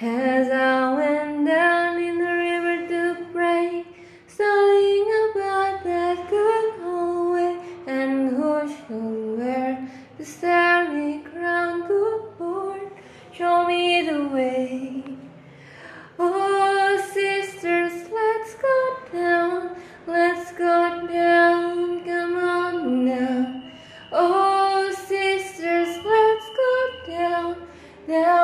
As I went down in the river to pray, studying about that good old way, and who shall wear the starry crown, good Lord, show me the way. Oh, sisters, let's go down, let's go down, come on now. Oh, sisters, let's go down, down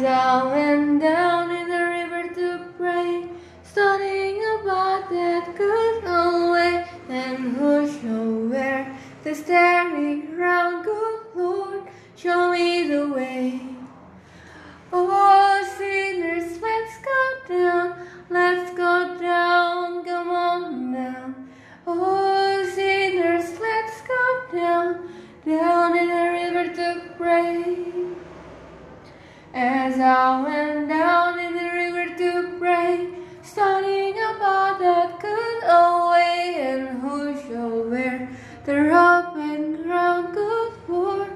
As I went down in the river to pray, studying about that good old way, and who shall wear the starry crown, good Lord, show As I went down in the river to pray, studying about that good old way, and who shall wear the robe and crown, good Lord,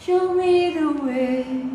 show me the way.